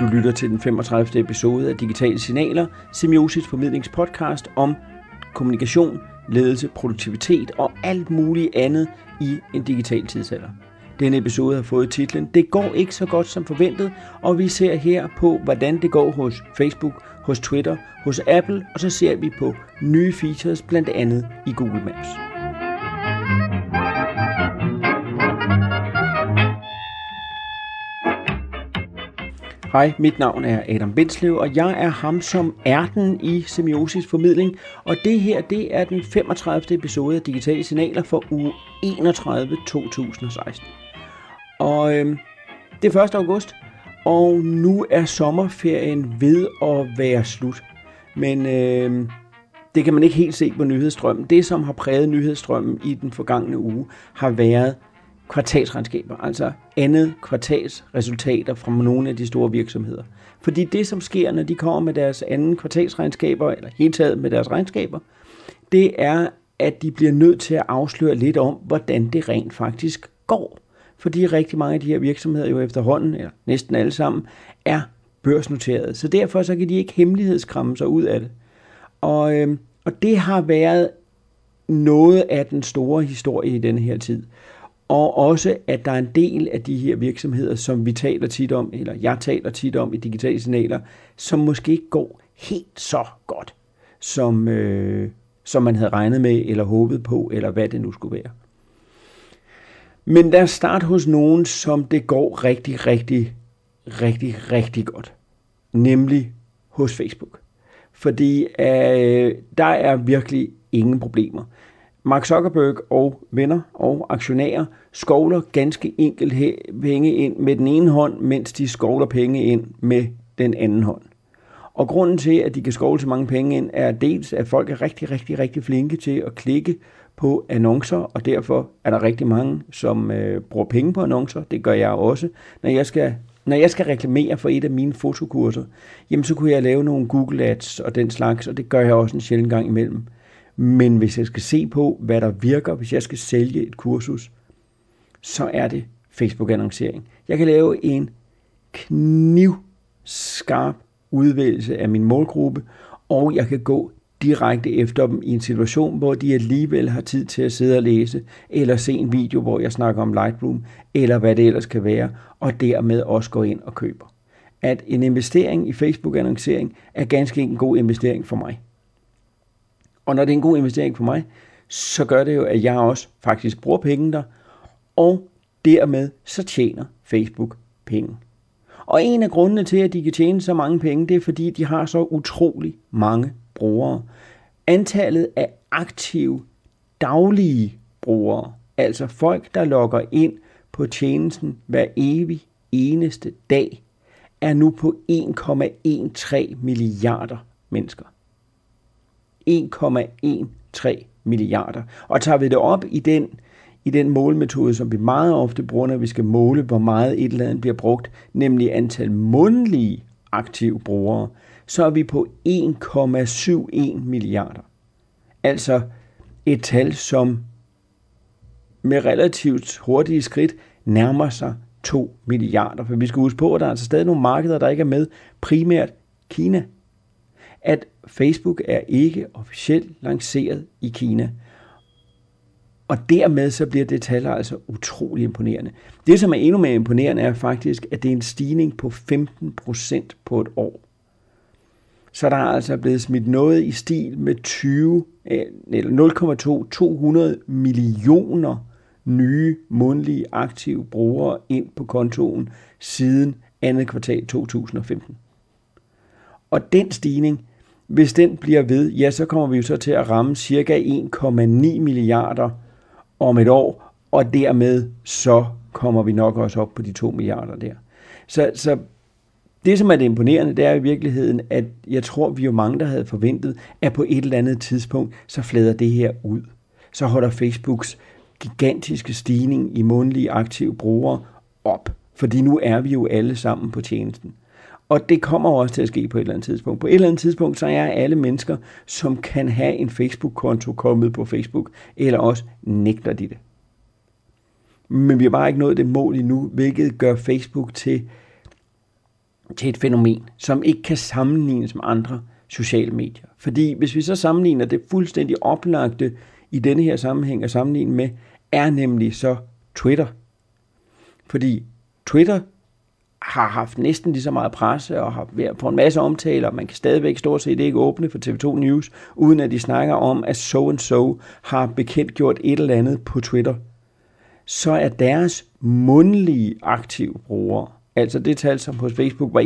Du lytter til den 35. episode af Digitale Signaler, Semiosis formidlingspodcast om kommunikation, ledelse, produktivitet og alt muligt andet i en digital tidsalder. Denne episode har fået titlen Det går ikke så godt som forventet, og vi ser her på, hvordan det går hos Facebook, hos Twitter, hos Apple, og så ser vi på nye features, blandt andet i Google Maps. Hej, mit navn er Adam Bindslev, og jeg er ham, som er den i Semiosis Formidling. Og det her, det er den 35. episode af Digitale Signaler for uge 31 2016. Og øhm, det er 1. august, og nu er sommerferien ved at være slut. Men øhm, det kan man ikke helt se på nyhedsstrømmen. Det, som har præget nyhedsstrømmen i den forgangne uge, har været kvartalsregnskaber, altså andet kvartalsresultater fra nogle af de store virksomheder. Fordi det, som sker, når de kommer med deres anden kvartalsregnskaber, eller helt taget med deres regnskaber, det er, at de bliver nødt til at afsløre lidt om, hvordan det rent faktisk går. Fordi rigtig mange af de her virksomheder jo efterhånden, eller næsten alle sammen, er børsnoteret. Så derfor så kan de ikke hemmelighedskramme sig ud af det. Og, øh, og det har været noget af den store historie i denne her tid og også at der er en del af de her virksomheder, som vi taler tit om, eller jeg taler tit om i digitale signaler, som måske ikke går helt så godt, som, øh, som man havde regnet med, eller håbet på, eller hvad det nu skulle være. Men lad os starte hos nogen, som det går rigtig, rigtig, rigtig, rigtig godt. Nemlig hos Facebook. Fordi øh, der er virkelig ingen problemer. Mark Zuckerberg og venner og aktionærer skovler ganske enkelt penge ind med den ene hånd, mens de skovler penge ind med den anden hånd. Og grunden til, at de kan skovle så mange penge ind, er dels, at folk er rigtig, rigtig, rigtig flinke til at klikke på annoncer, og derfor er der rigtig mange, som øh, bruger penge på annoncer. Det gør jeg også. Når jeg skal når jeg skal reklamere for et af mine fotokurser, jamen så kunne jeg lave nogle Google Ads og den slags, og det gør jeg også en sjældent gang imellem. Men hvis jeg skal se på, hvad der virker, hvis jeg skal sælge et kursus, så er det Facebook-annoncering. Jeg kan lave en knivskarp udvælgelse af min målgruppe, og jeg kan gå direkte efter dem i en situation, hvor de alligevel har tid til at sidde og læse, eller se en video, hvor jeg snakker om Lightroom, eller hvad det ellers kan være, og dermed også gå ind og køber. At en investering i Facebook-annoncering er ganske en god investering for mig. Og når det er en god investering for mig, så gør det jo, at jeg også faktisk bruger penge der, og dermed så tjener Facebook penge. Og en af grundene til, at de kan tjene så mange penge, det er fordi, de har så utrolig mange brugere. Antallet af aktive daglige brugere, altså folk, der logger ind på tjenesten hver evig eneste dag, er nu på 1,13 milliarder mennesker. 1,13 milliarder. Og tager vi det op i den, i den målmetode, som vi meget ofte bruger, når vi skal måle, hvor meget et eller andet bliver brugt, nemlig antal mundlige aktive brugere, så er vi på 1,71 milliarder. Altså et tal, som med relativt hurtige skridt nærmer sig 2 milliarder. For vi skal huske på, at der er altså stadig nogle markeder, der ikke er med, primært Kina at Facebook er ikke officielt lanceret i Kina. Og dermed så bliver det tal altså utrolig imponerende. Det, som er endnu mere imponerende, er faktisk, at det er en stigning på 15% på et år. Så der er altså blevet smidt noget i stil med 20, eh, eller 0,2, 200 millioner nye mundlige aktive brugere ind på kontoen siden andet kvartal 2015. Og den stigning, hvis den bliver ved, ja, så kommer vi jo så til at ramme cirka 1,9 milliarder om et år, og dermed så kommer vi nok også op på de 2 milliarder der. Så, så det, som er det imponerende, det er i virkeligheden, at jeg tror, vi jo mange, der havde forventet, at på et eller andet tidspunkt, så flader det her ud. Så holder Facebooks gigantiske stigning i månedlige aktive brugere op. Fordi nu er vi jo alle sammen på tjenesten. Og det kommer også til at ske på et eller andet tidspunkt. På et eller andet tidspunkt, så er alle mennesker, som kan have en Facebook-konto kommet på Facebook, eller også nægter de det. Men vi har bare ikke nået det mål endnu, hvilket gør Facebook til til et fænomen, som ikke kan sammenlignes med andre sociale medier. Fordi hvis vi så sammenligner det fuldstændig oplagte i denne her sammenhæng at sammenligne med, er nemlig så Twitter. Fordi Twitter har haft næsten lige så meget presse og har været på en masse omtaler. Man kan stadigvæk stort set ikke åbne for TV2 News, uden at de snakker om, at so and so har bekendtgjort et eller andet på Twitter. Så er deres mundlige aktive brugere, altså det tal, som hos Facebook var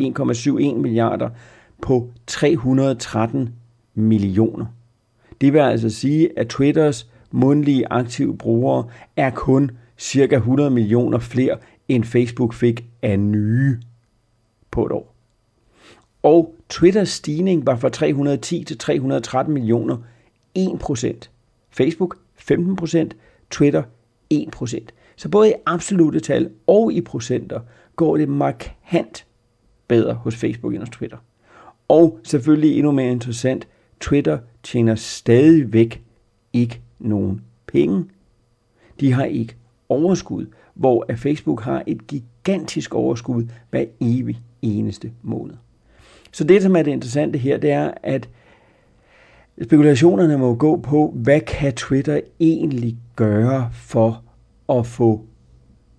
1,71 milliarder, på 313 millioner. Det vil altså sige, at Twitters mundlige aktive brugere er kun cirka 100 millioner flere, end Facebook fik af nye på et år. Og Twitters stigning var fra 310 til 313 millioner 1%. Facebook 15%, Twitter 1%. Så både i absolute tal og i procenter går det markant bedre hos Facebook end hos Twitter. Og selvfølgelig endnu mere interessant, Twitter tjener stadigvæk ikke nogen penge. De har ikke overskud, hvor Facebook har et gigantisk overskud hver evig eneste måned. Så det, som er det interessante her, det er, at spekulationerne må gå på, hvad kan Twitter egentlig gøre for at få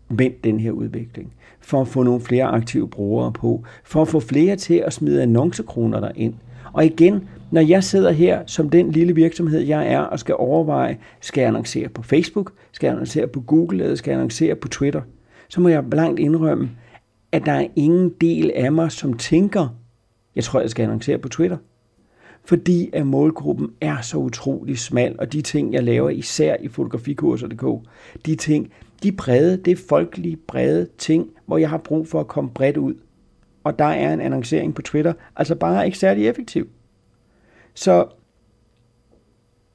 vendt den her udvikling, for at få nogle flere aktive brugere på, for at få flere til at smide annoncekroner derind. Og igen, når jeg sidder her som den lille virksomhed, jeg er, og skal overveje, skal jeg annoncere på Facebook, skal jeg annoncere på Google, eller skal jeg annoncere på Twitter, så må jeg blankt indrømme, at der er ingen del af mig, som tænker, jeg tror, jeg skal annoncere på Twitter. Fordi at målgruppen er så utrolig smal, og de ting, jeg laver, især i fotografikurser.dk, de ting, de brede, det er folkelige brede ting, hvor jeg har brug for at komme bredt ud. Og der er en annoncering på Twitter, altså bare ikke særlig effektiv. Så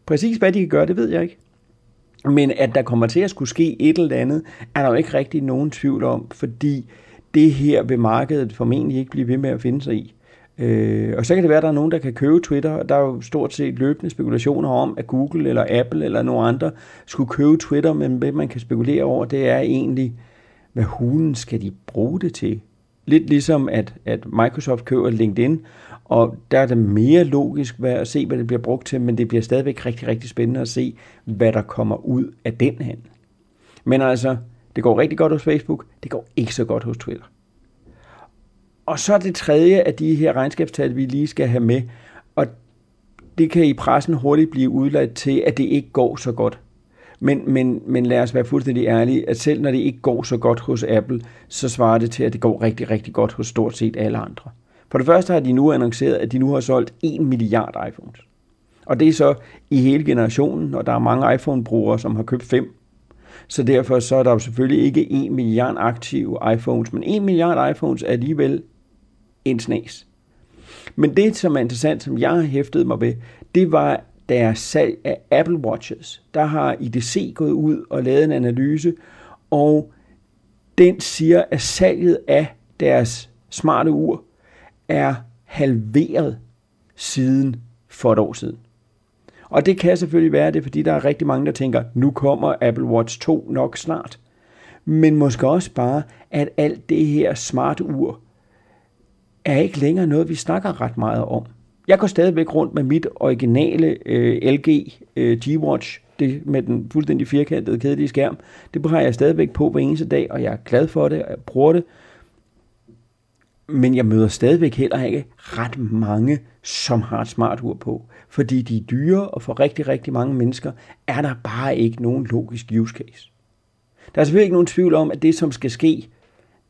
præcis hvad de kan gøre, det ved jeg ikke. Men at der kommer til at skulle ske et eller andet, er der jo ikke rigtig nogen tvivl om, fordi det her vil markedet formentlig ikke blive ved med at finde sig i. Øh, og så kan det være, at der er nogen, der kan købe Twitter, der er jo stort set løbende spekulationer om, at Google eller Apple eller nogen andre skulle købe Twitter, men hvad man kan spekulere over, det er egentlig, hvad hulen skal de bruge det til? Lidt ligesom, at, at Microsoft køber LinkedIn, og der er det mere logisk at se, hvad det bliver brugt til, men det bliver stadigvæk rigtig, rigtig spændende at se, hvad der kommer ud af den handel. Men altså, det går rigtig godt hos Facebook, det går ikke så godt hos Twitter. Og så er det tredje af de her regnskabstal, vi lige skal have med, og det kan i pressen hurtigt blive udladt til, at det ikke går så godt. Men, men, men lad os være fuldstændig ærlige, at selv når det ikke går så godt hos Apple, så svarer det til, at det går rigtig, rigtig godt hos stort set alle andre. For det første har de nu annonceret, at de nu har solgt 1 milliard iPhones. Og det er så i hele generationen, og der er mange iPhone-brugere, som har købt 5. Så derfor så er der jo selvfølgelig ikke 1 milliard aktive iPhones, men 1 milliard iPhones er alligevel en snas. Men det, som er interessant, som jeg har hæftet mig ved, det var deres salg af Apple Watches. Der har IDC gået ud og lavet en analyse, og den siger, at salget af deres smarte ur er halveret siden for et år siden. Og det kan selvfølgelig være det, fordi der er rigtig mange, der tænker, nu kommer Apple Watch 2 nok snart. Men måske også bare, at alt det her smart ur er ikke længere noget, vi snakker ret meget om. Jeg går stadigvæk rundt med mit originale øh, LG øh, G-Watch, det med den fuldstændig firkantede kedelige skærm. Det har jeg stadigvæk på hver eneste dag, og jeg er glad for det, og jeg bruger det. Men jeg møder stadigvæk heller ikke ret mange, som har et smart ur på. Fordi de er dyre, og for rigtig, rigtig mange mennesker er der bare ikke nogen logisk use case. Der er selvfølgelig ikke nogen tvivl om, at det, som skal ske,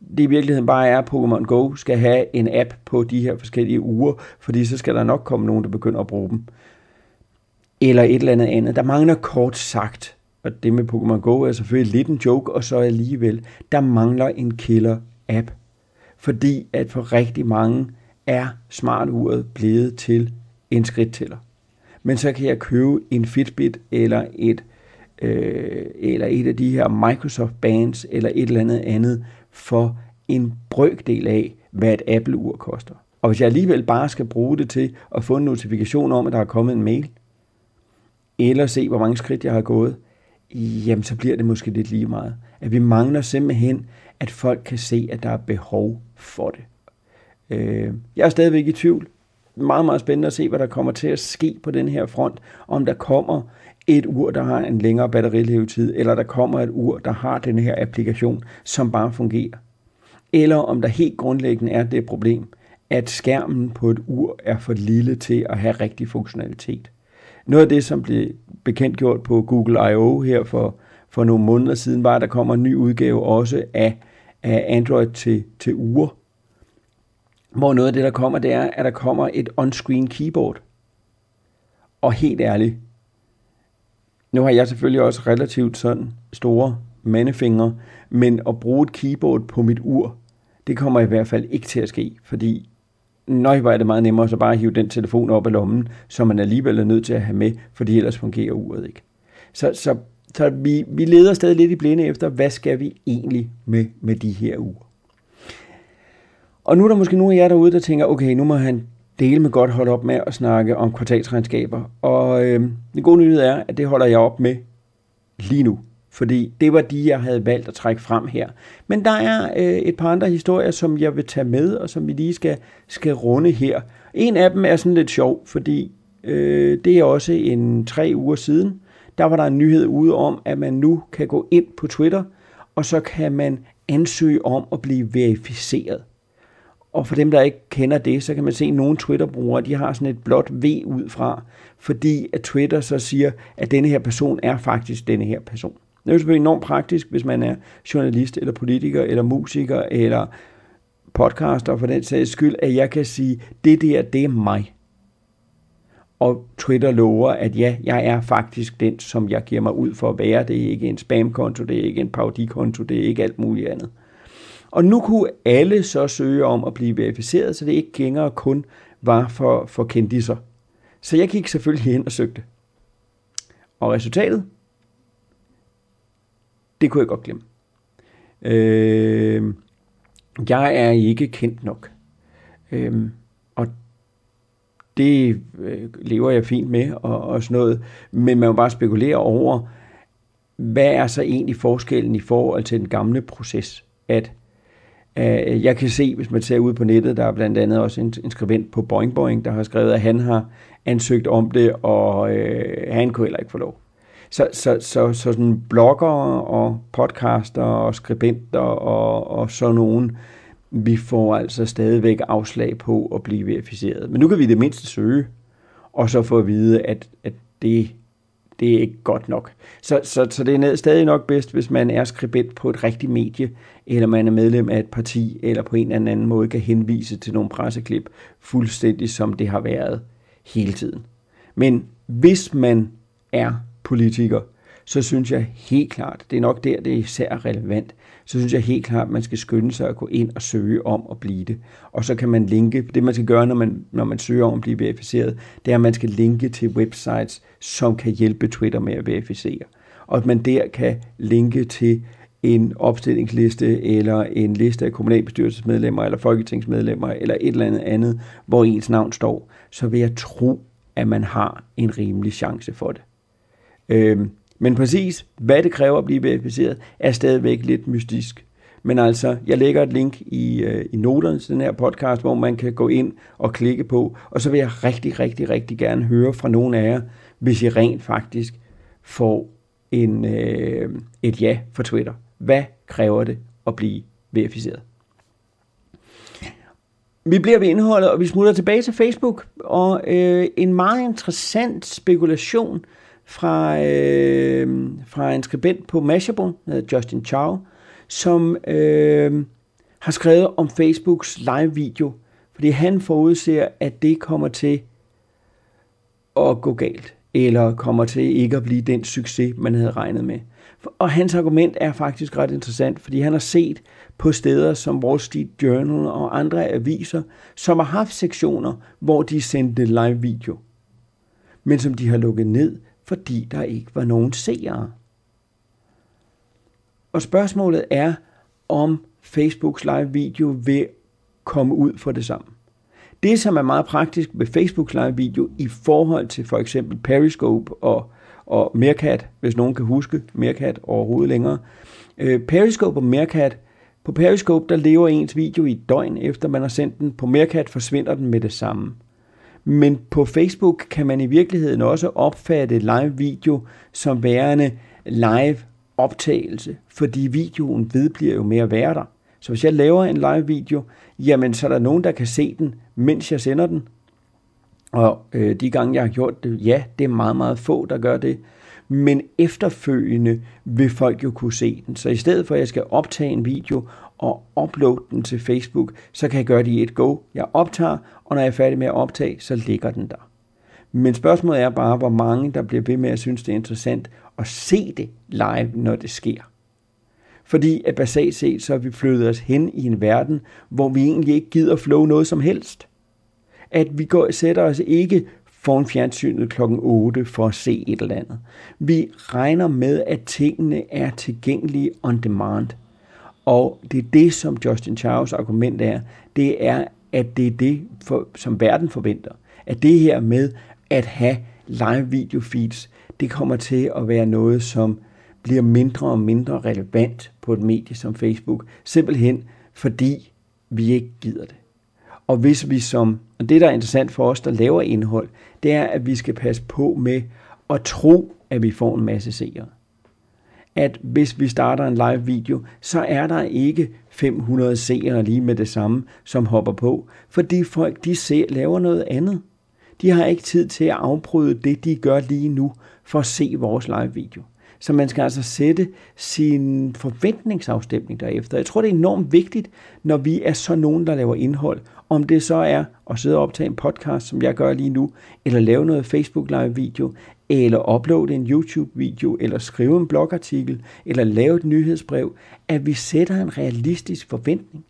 det i virkeligheden bare er, at Pokémon Go skal have en app på de her forskellige uger, fordi så skal der nok komme nogen, der begynder at bruge dem. Eller et eller andet andet. Der mangler kort sagt, og det med Pokémon Go er selvfølgelig lidt en joke, og så alligevel, der mangler en killer app. Fordi at for rigtig mange er smarturet blevet til en skridttæller. Men så kan jeg købe en Fitbit eller et, øh, eller et af de her Microsoft Bands eller et eller andet andet, for en brøkdel af, hvad et Apple-ur koster. Og hvis jeg alligevel bare skal bruge det til at få en notifikation om, at der er kommet en mail, eller se, hvor mange skridt jeg har gået, jamen så bliver det måske lidt lige meget. At vi mangler simpelthen, at folk kan se, at der er behov for det. Øh, jeg er stadigvæk i tvivl. Meget, meget spændende at se, hvad der kommer til at ske på den her front. Om der kommer et ur, der har en længere batterilevetid, eller der kommer et ur, der har den her applikation, som bare fungerer. Eller om der helt grundlæggende er det problem, at skærmen på et ur er for lille til at have rigtig funktionalitet. Noget af det, som blev bekendtgjort på Google I.O. her for, for nogle måneder siden, var, at der kommer en ny udgave også af, af Android til, til ure, hvor noget af det, der kommer, det er, at der kommer et on-screen keyboard. Og helt ærligt, nu har jeg selvfølgelig også relativt sådan store mandefingre, men at bruge et keyboard på mit ur, det kommer i hvert fald ikke til at ske, fordi nøj, hvor er det meget nemmere så bare at hive den telefon op af lommen, som man alligevel er nødt til at have med, fordi ellers fungerer uret ikke. Så, så, så vi, vi leder stadig lidt i blinde efter, hvad skal vi egentlig med, med de her uger. Og nu er der måske nogle af jer derude, der tænker, okay, nu må han dele med godt holde op med at snakke om kvartalsregnskaber. Og øh, den gode nyhed er, at det holder jeg op med lige nu. Fordi det var de, jeg havde valgt at trække frem her. Men der er øh, et par andre historier, som jeg vil tage med, og som vi lige skal, skal runde her. En af dem er sådan lidt sjov, fordi øh, det er også en tre uger siden. Der var der en nyhed ude om, at man nu kan gå ind på Twitter, og så kan man ansøge om at blive verificeret. Og for dem, der ikke kender det, så kan man se, at nogle Twitter-brugere, de har sådan et blåt V ud fra, fordi at Twitter så siger, at denne her person er faktisk denne her person. Det er jo selvfølgelig enormt praktisk, hvis man er journalist, eller politiker, eller musiker, eller podcaster for den sags skyld, at jeg kan sige, det der, det er mig. Og Twitter lover, at ja, jeg er faktisk den, som jeg giver mig ud for at være. Det er ikke en spamkonto, det er ikke en parodikonto, det er ikke alt muligt andet. Og nu kunne alle så søge om at blive verificeret, så det ikke længere kun var for, for kendiser. Så jeg gik selvfølgelig ind og søgte. Og resultatet? Det kunne jeg godt glemme. Øh, jeg er ikke kendt nok. Øh, og det øh, lever jeg fint med og, og sådan noget. Men man må bare spekulere over, hvad er så egentlig forskellen i forhold til den gamle proces? At Øh, jeg kan se, hvis man ser ud på nettet, der er blandt andet også en, en skribent på Boing Boing, der har skrevet, at han har ansøgt om det, og øh, han kunne heller ikke få lov. Så, så, så, så sådan blogger og podcaster og skribenter og, og sådan nogen, vi får altså stadigvæk afslag på at blive verificeret. Men nu kan vi det mindste søge, og så få at vide, at, at det det er ikke godt nok. Så, så, så det er stadig nok bedst, hvis man er skribent på et rigtigt medie, eller man er medlem af et parti, eller på en eller anden måde kan henvise til nogle presseklip, fuldstændig som det har været hele tiden. Men hvis man er politiker, så synes jeg helt klart, det er nok der, det er især relevant, så synes jeg helt klart, at man skal skynde sig at gå ind og søge om at blive det. Og så kan man linke, det man skal gøre, når man, når man søger om at blive verificeret, det er, at man skal linke til websites, som kan hjælpe Twitter med at verificere. Og at man der kan linke til en opstillingsliste eller en liste af kommunalbestyrelsesmedlemmer eller folketingsmedlemmer eller et eller andet andet, hvor ens navn står, så vil jeg tro, at man har en rimelig chance for det. Øhm, men præcis, hvad det kræver at blive verificeret, er stadigvæk lidt mystisk. Men altså, jeg lægger et link i, øh, i noterne til den her podcast, hvor man kan gå ind og klikke på. Og så vil jeg rigtig, rigtig, rigtig gerne høre fra nogle af jer, hvis I rent faktisk får en, øh, et ja for Twitter. Hvad kræver det at blive verificeret? Vi bliver ved indholdet, og vi smutter tilbage til Facebook, og øh, en meget interessant spekulation fra, øh, fra en skribent på Mashable, hedder Justin Chow, som øh, har skrevet om Facebooks live-video, fordi han forudser, at det kommer til at gå galt, eller kommer til ikke at blive den succes, man havde regnet med. Og hans argument er faktisk ret interessant, fordi han har set på steder som Wall Street Journal og andre aviser, som har haft sektioner, hvor de sendte live video, men som de har lukket ned, fordi der ikke var nogen seere. Og spørgsmålet er, om Facebooks live video vil komme ud for det samme. Det, som er meget praktisk ved Facebooks live video i forhold til for eksempel Periscope og, og Meerkat, hvis nogen kan huske Meerkat overhovedet længere. Øh, Periscope og Meerkat På Periscope der lever ens video i et døgn, efter man har sendt den. På Meerkat forsvinder den med det samme. Men på Facebook kan man i virkeligheden også opfatte live video som værende live optagelse, fordi videoen vedbliver jo med at være der. Så hvis jeg laver en live video, jamen så er der nogen, der kan se den, mens jeg sender den. Og øh, de gange, jeg har gjort det, ja, det er meget, meget få, der gør det. Men efterfølgende vil folk jo kunne se den. Så i stedet for, at jeg skal optage en video og uploade den til Facebook, så kan jeg gøre det i et go. Jeg optager, og når jeg er færdig med at optage, så ligger den der. Men spørgsmålet er bare, hvor mange der bliver ved med at synes, det er interessant at se det live, når det sker. Fordi at basalt set, så er vi flyttet os hen i en verden, hvor vi egentlig ikke gider flow noget som helst. At vi går, sætter os ikke foran fjernsynet klokken 8 for at se et eller andet. Vi regner med, at tingene er tilgængelige on demand. Og det er det, som Justin Charles argument er. Det er, at det er det, for, som verden forventer. At det her med at have live video feeds, det kommer til at være noget, som bliver mindre og mindre relevant på et medie som Facebook, simpelthen fordi vi ikke gider det. Og hvis vi som, og det der er interessant for os, der laver indhold, det er, at vi skal passe på med at tro, at vi får en masse seere. At hvis vi starter en live video, så er der ikke 500 seere lige med det samme, som hopper på, fordi folk de ser, laver noget andet. De har ikke tid til at afbryde det, de gør lige nu, for at se vores live video. Så man skal altså sætte sin forventningsafstemning derefter. Jeg tror, det er enormt vigtigt, når vi er så nogen, der laver indhold. Om det så er at sidde og optage en podcast, som jeg gør lige nu, eller lave noget Facebook live video, eller uploade en YouTube video, eller skrive en blogartikel, eller lave et nyhedsbrev, at vi sætter en realistisk forventning.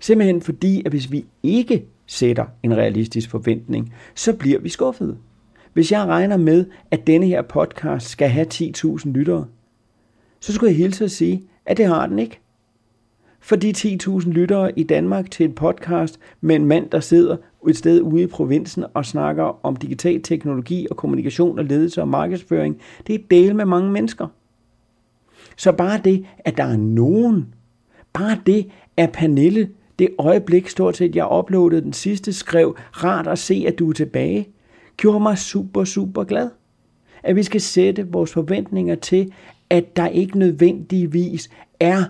Simpelthen fordi, at hvis vi ikke sætter en realistisk forventning, så bliver vi skuffede. Hvis jeg regner med, at denne her podcast skal have 10.000 lyttere, så skulle jeg hilse at sige, at det har den ikke. For de 10.000 lyttere i Danmark til en podcast med en mand, der sidder et sted ude i provinsen og snakker om digital teknologi og kommunikation og ledelse og markedsføring, det er del med mange mennesker. Så bare det, at der er nogen, bare det, at Pernille det øjeblik stort set, jeg uploadede den sidste, skrev, rart at se, at du er tilbage gjorde mig super, super glad. At vi skal sætte vores forventninger til, at der ikke nødvendigvis er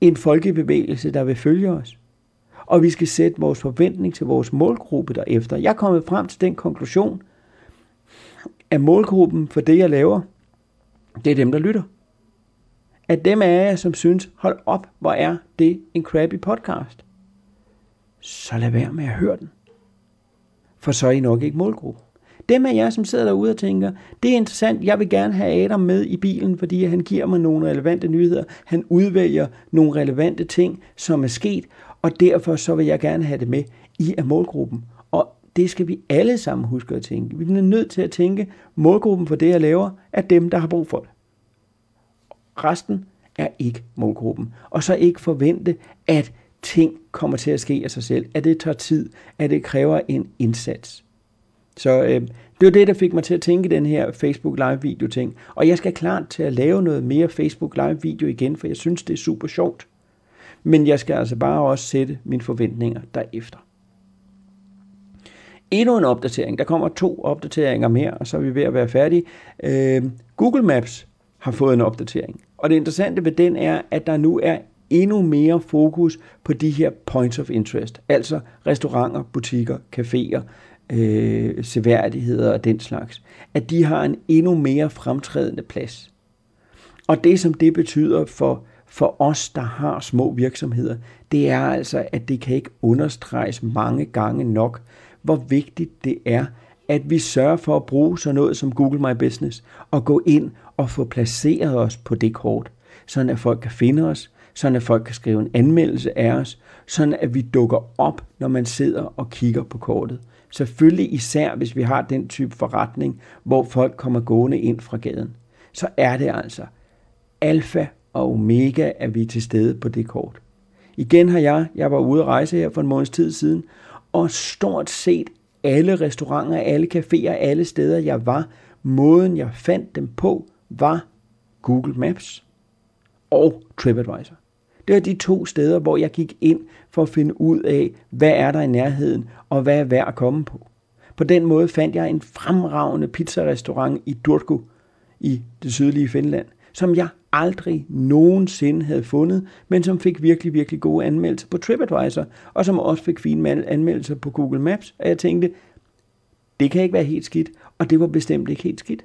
en folkebevægelse, der vil følge os. Og vi skal sætte vores forventning til vores målgruppe derefter. Jeg er kommet frem til den konklusion, at målgruppen for det, jeg laver, det er dem, der lytter. At dem af jer, som synes, hold op, hvor er det en crappy podcast. Så lad være med at høre den. For så er I nok ikke målgruppe. Dem af jer, som sidder derude og tænker, det er interessant, jeg vil gerne have Adam med i bilen, fordi han giver mig nogle relevante nyheder. Han udvælger nogle relevante ting, som er sket, og derfor så vil jeg gerne have det med. I er målgruppen. Og det skal vi alle sammen huske at tænke. Vi er nødt til at tænke, målgruppen for det, jeg laver, er dem, der har brug for det. Resten er ikke målgruppen. Og så ikke forvente, at ting kommer til at ske af sig selv, at det tager tid, at det kræver en indsats. Så øh, det var det, der fik mig til at tænke den her Facebook Live video ting. Og jeg skal klart til at lave noget mere Facebook Live video igen, for jeg synes, det er super sjovt. Men jeg skal altså bare også sætte mine forventninger derefter. Endnu en opdatering. Der kommer to opdateringer mere, og så er vi ved at være færdige. Øh, Google Maps har fået en opdatering. Og det interessante ved den er, at der nu er endnu mere fokus på de her points of interest, altså restauranter, butikker, caféer, øh, seværdigheder og den slags, at de har en endnu mere fremtrædende plads. Og det, som det betyder for, for os, der har små virksomheder, det er altså, at det kan ikke understreges mange gange nok, hvor vigtigt det er, at vi sørger for at bruge sådan noget som Google My Business og gå ind og få placeret os på det kort, sådan at folk kan finde os, sådan at folk kan skrive en anmeldelse af os, sådan at vi dukker op, når man sidder og kigger på kortet. Selvfølgelig især, hvis vi har den type forretning, hvor folk kommer gående ind fra gaden. Så er det altså alfa og omega, er vi til stede på det kort. Igen har jeg, jeg var ude at rejse her for en måneds tid siden, og stort set alle restauranter, alle caféer, alle steder jeg var, måden jeg fandt dem på, var Google Maps og TripAdvisor. Det var de to steder, hvor jeg gik ind for at finde ud af, hvad er der i nærheden, og hvad er værd at komme på. På den måde fandt jeg en fremragende pizzarestaurant i Turku i det sydlige Finland, som jeg aldrig nogensinde havde fundet, men som fik virkelig, virkelig gode anmeldelser på TripAdvisor, og som også fik fine anmeldelser på Google Maps. Og jeg tænkte, det kan ikke være helt skidt, og det var bestemt ikke helt skidt.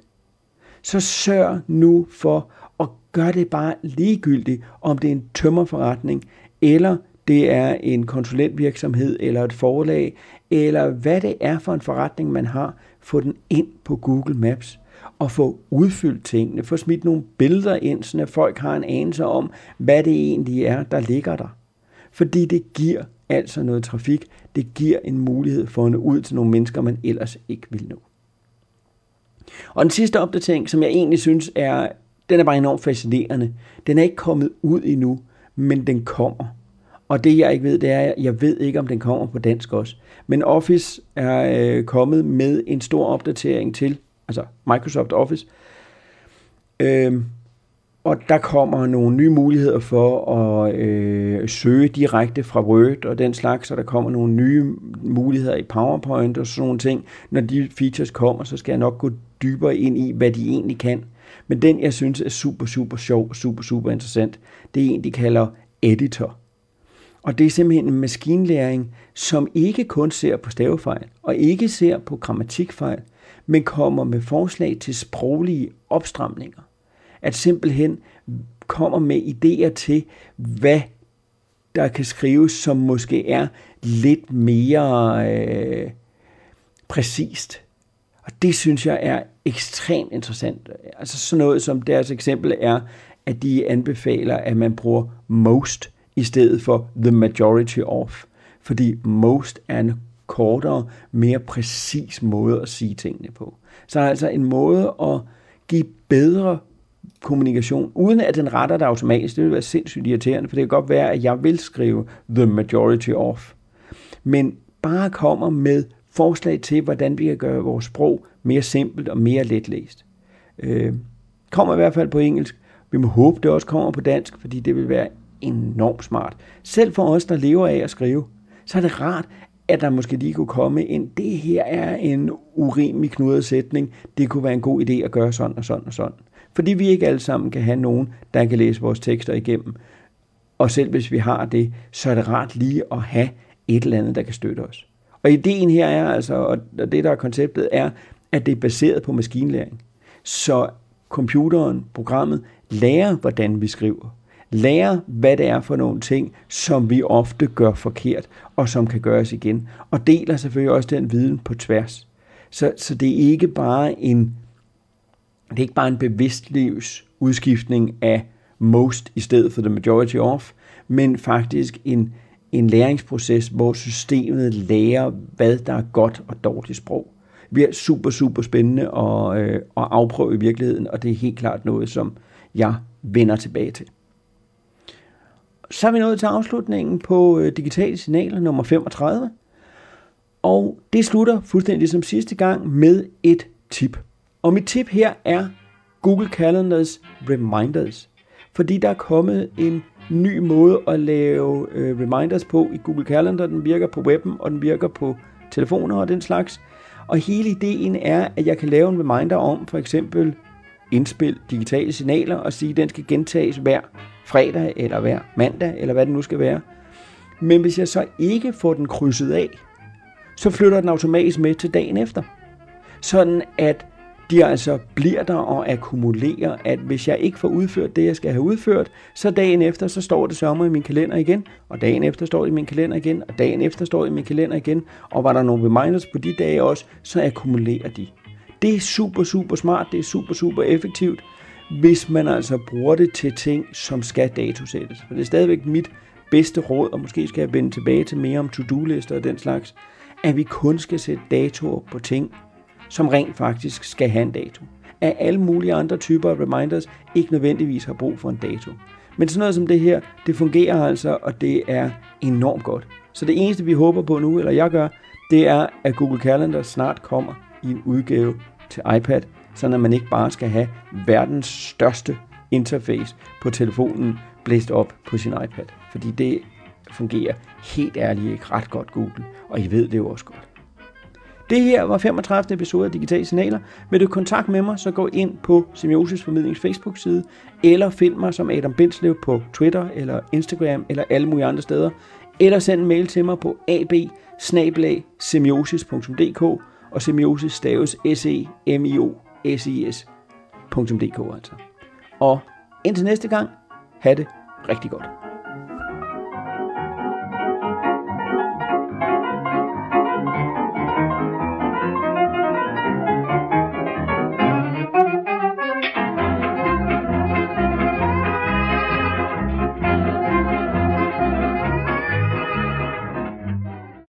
Så sørg nu for at gøre det bare ligegyldigt, om det er en tømmerforretning, eller det er en konsulentvirksomhed, eller et forlag, eller hvad det er for en forretning, man har, få den ind på Google Maps og få udfyldt tingene, få smidt nogle billeder ind, så folk har en anelse om, hvad det egentlig er, der ligger der. Fordi det giver altså noget trafik, det giver en mulighed for at nå ud til nogle mennesker, man ellers ikke vil nå. Og den sidste opdatering, som jeg egentlig synes er, den er bare enormt fascinerende. Den er ikke kommet ud endnu, men den kommer. Og det jeg ikke ved, det er, jeg ved ikke, om den kommer på dansk også. Men Office er øh, kommet med en stor opdatering til, altså Microsoft Office. Øhm, og der kommer nogle nye muligheder for at øh, søge direkte fra Word og den slags, så der kommer nogle nye muligheder i PowerPoint og sådan nogle ting. Når de features kommer, så skal jeg nok gå dybere ind i, hvad de egentlig kan. Men den, jeg synes er super, super sjov, super, super interessant, det er en, de kalder Editor. Og det er simpelthen en maskinlæring, som ikke kun ser på stavefejl, og ikke ser på grammatikfejl, men kommer med forslag til sproglige opstramninger. At simpelthen kommer med idéer til, hvad der kan skrives, som måske er lidt mere øh, præcist. Og det synes jeg er ekstremt interessant. Altså sådan noget som deres eksempel er, at de anbefaler, at man bruger most i stedet for the majority of. Fordi most er en kortere, mere præcis måde at sige tingene på. Så altså en måde at give bedre kommunikation, uden at den retter dig automatisk. Det vil være sindssygt irriterende, for det kan godt være, at jeg vil skrive the majority of. Men bare kommer med forslag til, hvordan vi kan gøre vores sprog mere simpelt og mere letlæst. Øh, kommer i hvert fald på engelsk. Vi må håbe, det også kommer på dansk, fordi det vil være enormt smart. Selv for os, der lever af at skrive, så er det rart, at der måske lige kunne komme en, det her er en urimelig knudret sætning, det kunne være en god idé at gøre sådan og sådan og sådan. Fordi vi ikke alle sammen kan have nogen, der kan læse vores tekster igennem. Og selv hvis vi har det, så er det rart lige at have et eller andet, der kan støtte os. Og ideen her er altså, og det der er konceptet, er, at det er baseret på maskinlæring. Så computeren, programmet, lærer, hvordan vi skriver. Lærer, hvad det er for nogle ting, som vi ofte gør forkert, og som kan gøres igen. Og deler selvfølgelig også den viden på tværs. Så, så det er ikke bare en det er ikke bare en bevidstlivs udskiftning af most i stedet for the majority of, men faktisk en, en læringsproces, hvor systemet lærer, hvad der er godt og dårligt sprog. Det bliver super, super spændende at, øh, at afprøve i virkeligheden, og det er helt klart noget, som jeg vender tilbage til. Så er vi nået til afslutningen på øh, Digitale Signaler nummer 35. Og det slutter fuldstændig som sidste gang med et tip. Og mit tip her er Google Calendars Reminders. Fordi der er kommet en ny måde at lave øh, reminders på i Google Calendar. Den virker på webben, og den virker på telefoner og den slags. Og hele ideen er, at jeg kan lave en reminder om for eksempel indspil digitale signaler og sige, at den skal gentages hver fredag eller hver mandag, eller hvad det nu skal være. Men hvis jeg så ikke får den krydset af, så flytter den automatisk med til dagen efter. Sådan at de altså bliver der og akkumulerer, at hvis jeg ikke får udført det, jeg skal have udført, så dagen efter, så står det sommer i min kalender igen, og dagen efter står det i min kalender igen, og dagen efter står det i min kalender igen, og var der nogle reminders på de dage også, så akkumulerer de. Det er super, super smart, det er super, super effektivt, hvis man altså bruger det til ting, som skal datosættes. For det er stadigvæk mit bedste råd, og måske skal jeg vende tilbage til mere om to-do-lister og den slags, at vi kun skal sætte datoer på ting, som rent faktisk skal have en dato. At alle mulige andre typer af reminders ikke nødvendigvis har brug for en dato. Men sådan noget som det her, det fungerer altså, og det er enormt godt. Så det eneste, vi håber på nu, eller jeg gør, det er, at Google Calendar snart kommer i en udgave til iPad, sådan at man ikke bare skal have verdens største interface på telefonen blæst op på sin iPad. Fordi det fungerer helt ærligt ikke ret godt Google, og I ved det jo også godt. Det her var 35. episode af Digitale Signaler. Vil du kontakt med mig, så gå ind på Semiosis Formidlings Facebook-side, eller find mig som Adam Bindslev på Twitter, eller Instagram, eller alle mulige andre steder, eller send en mail til mig på ab og semiosis staves s e m i o sis.dk altså. Og indtil næste gang, have det rigtig godt.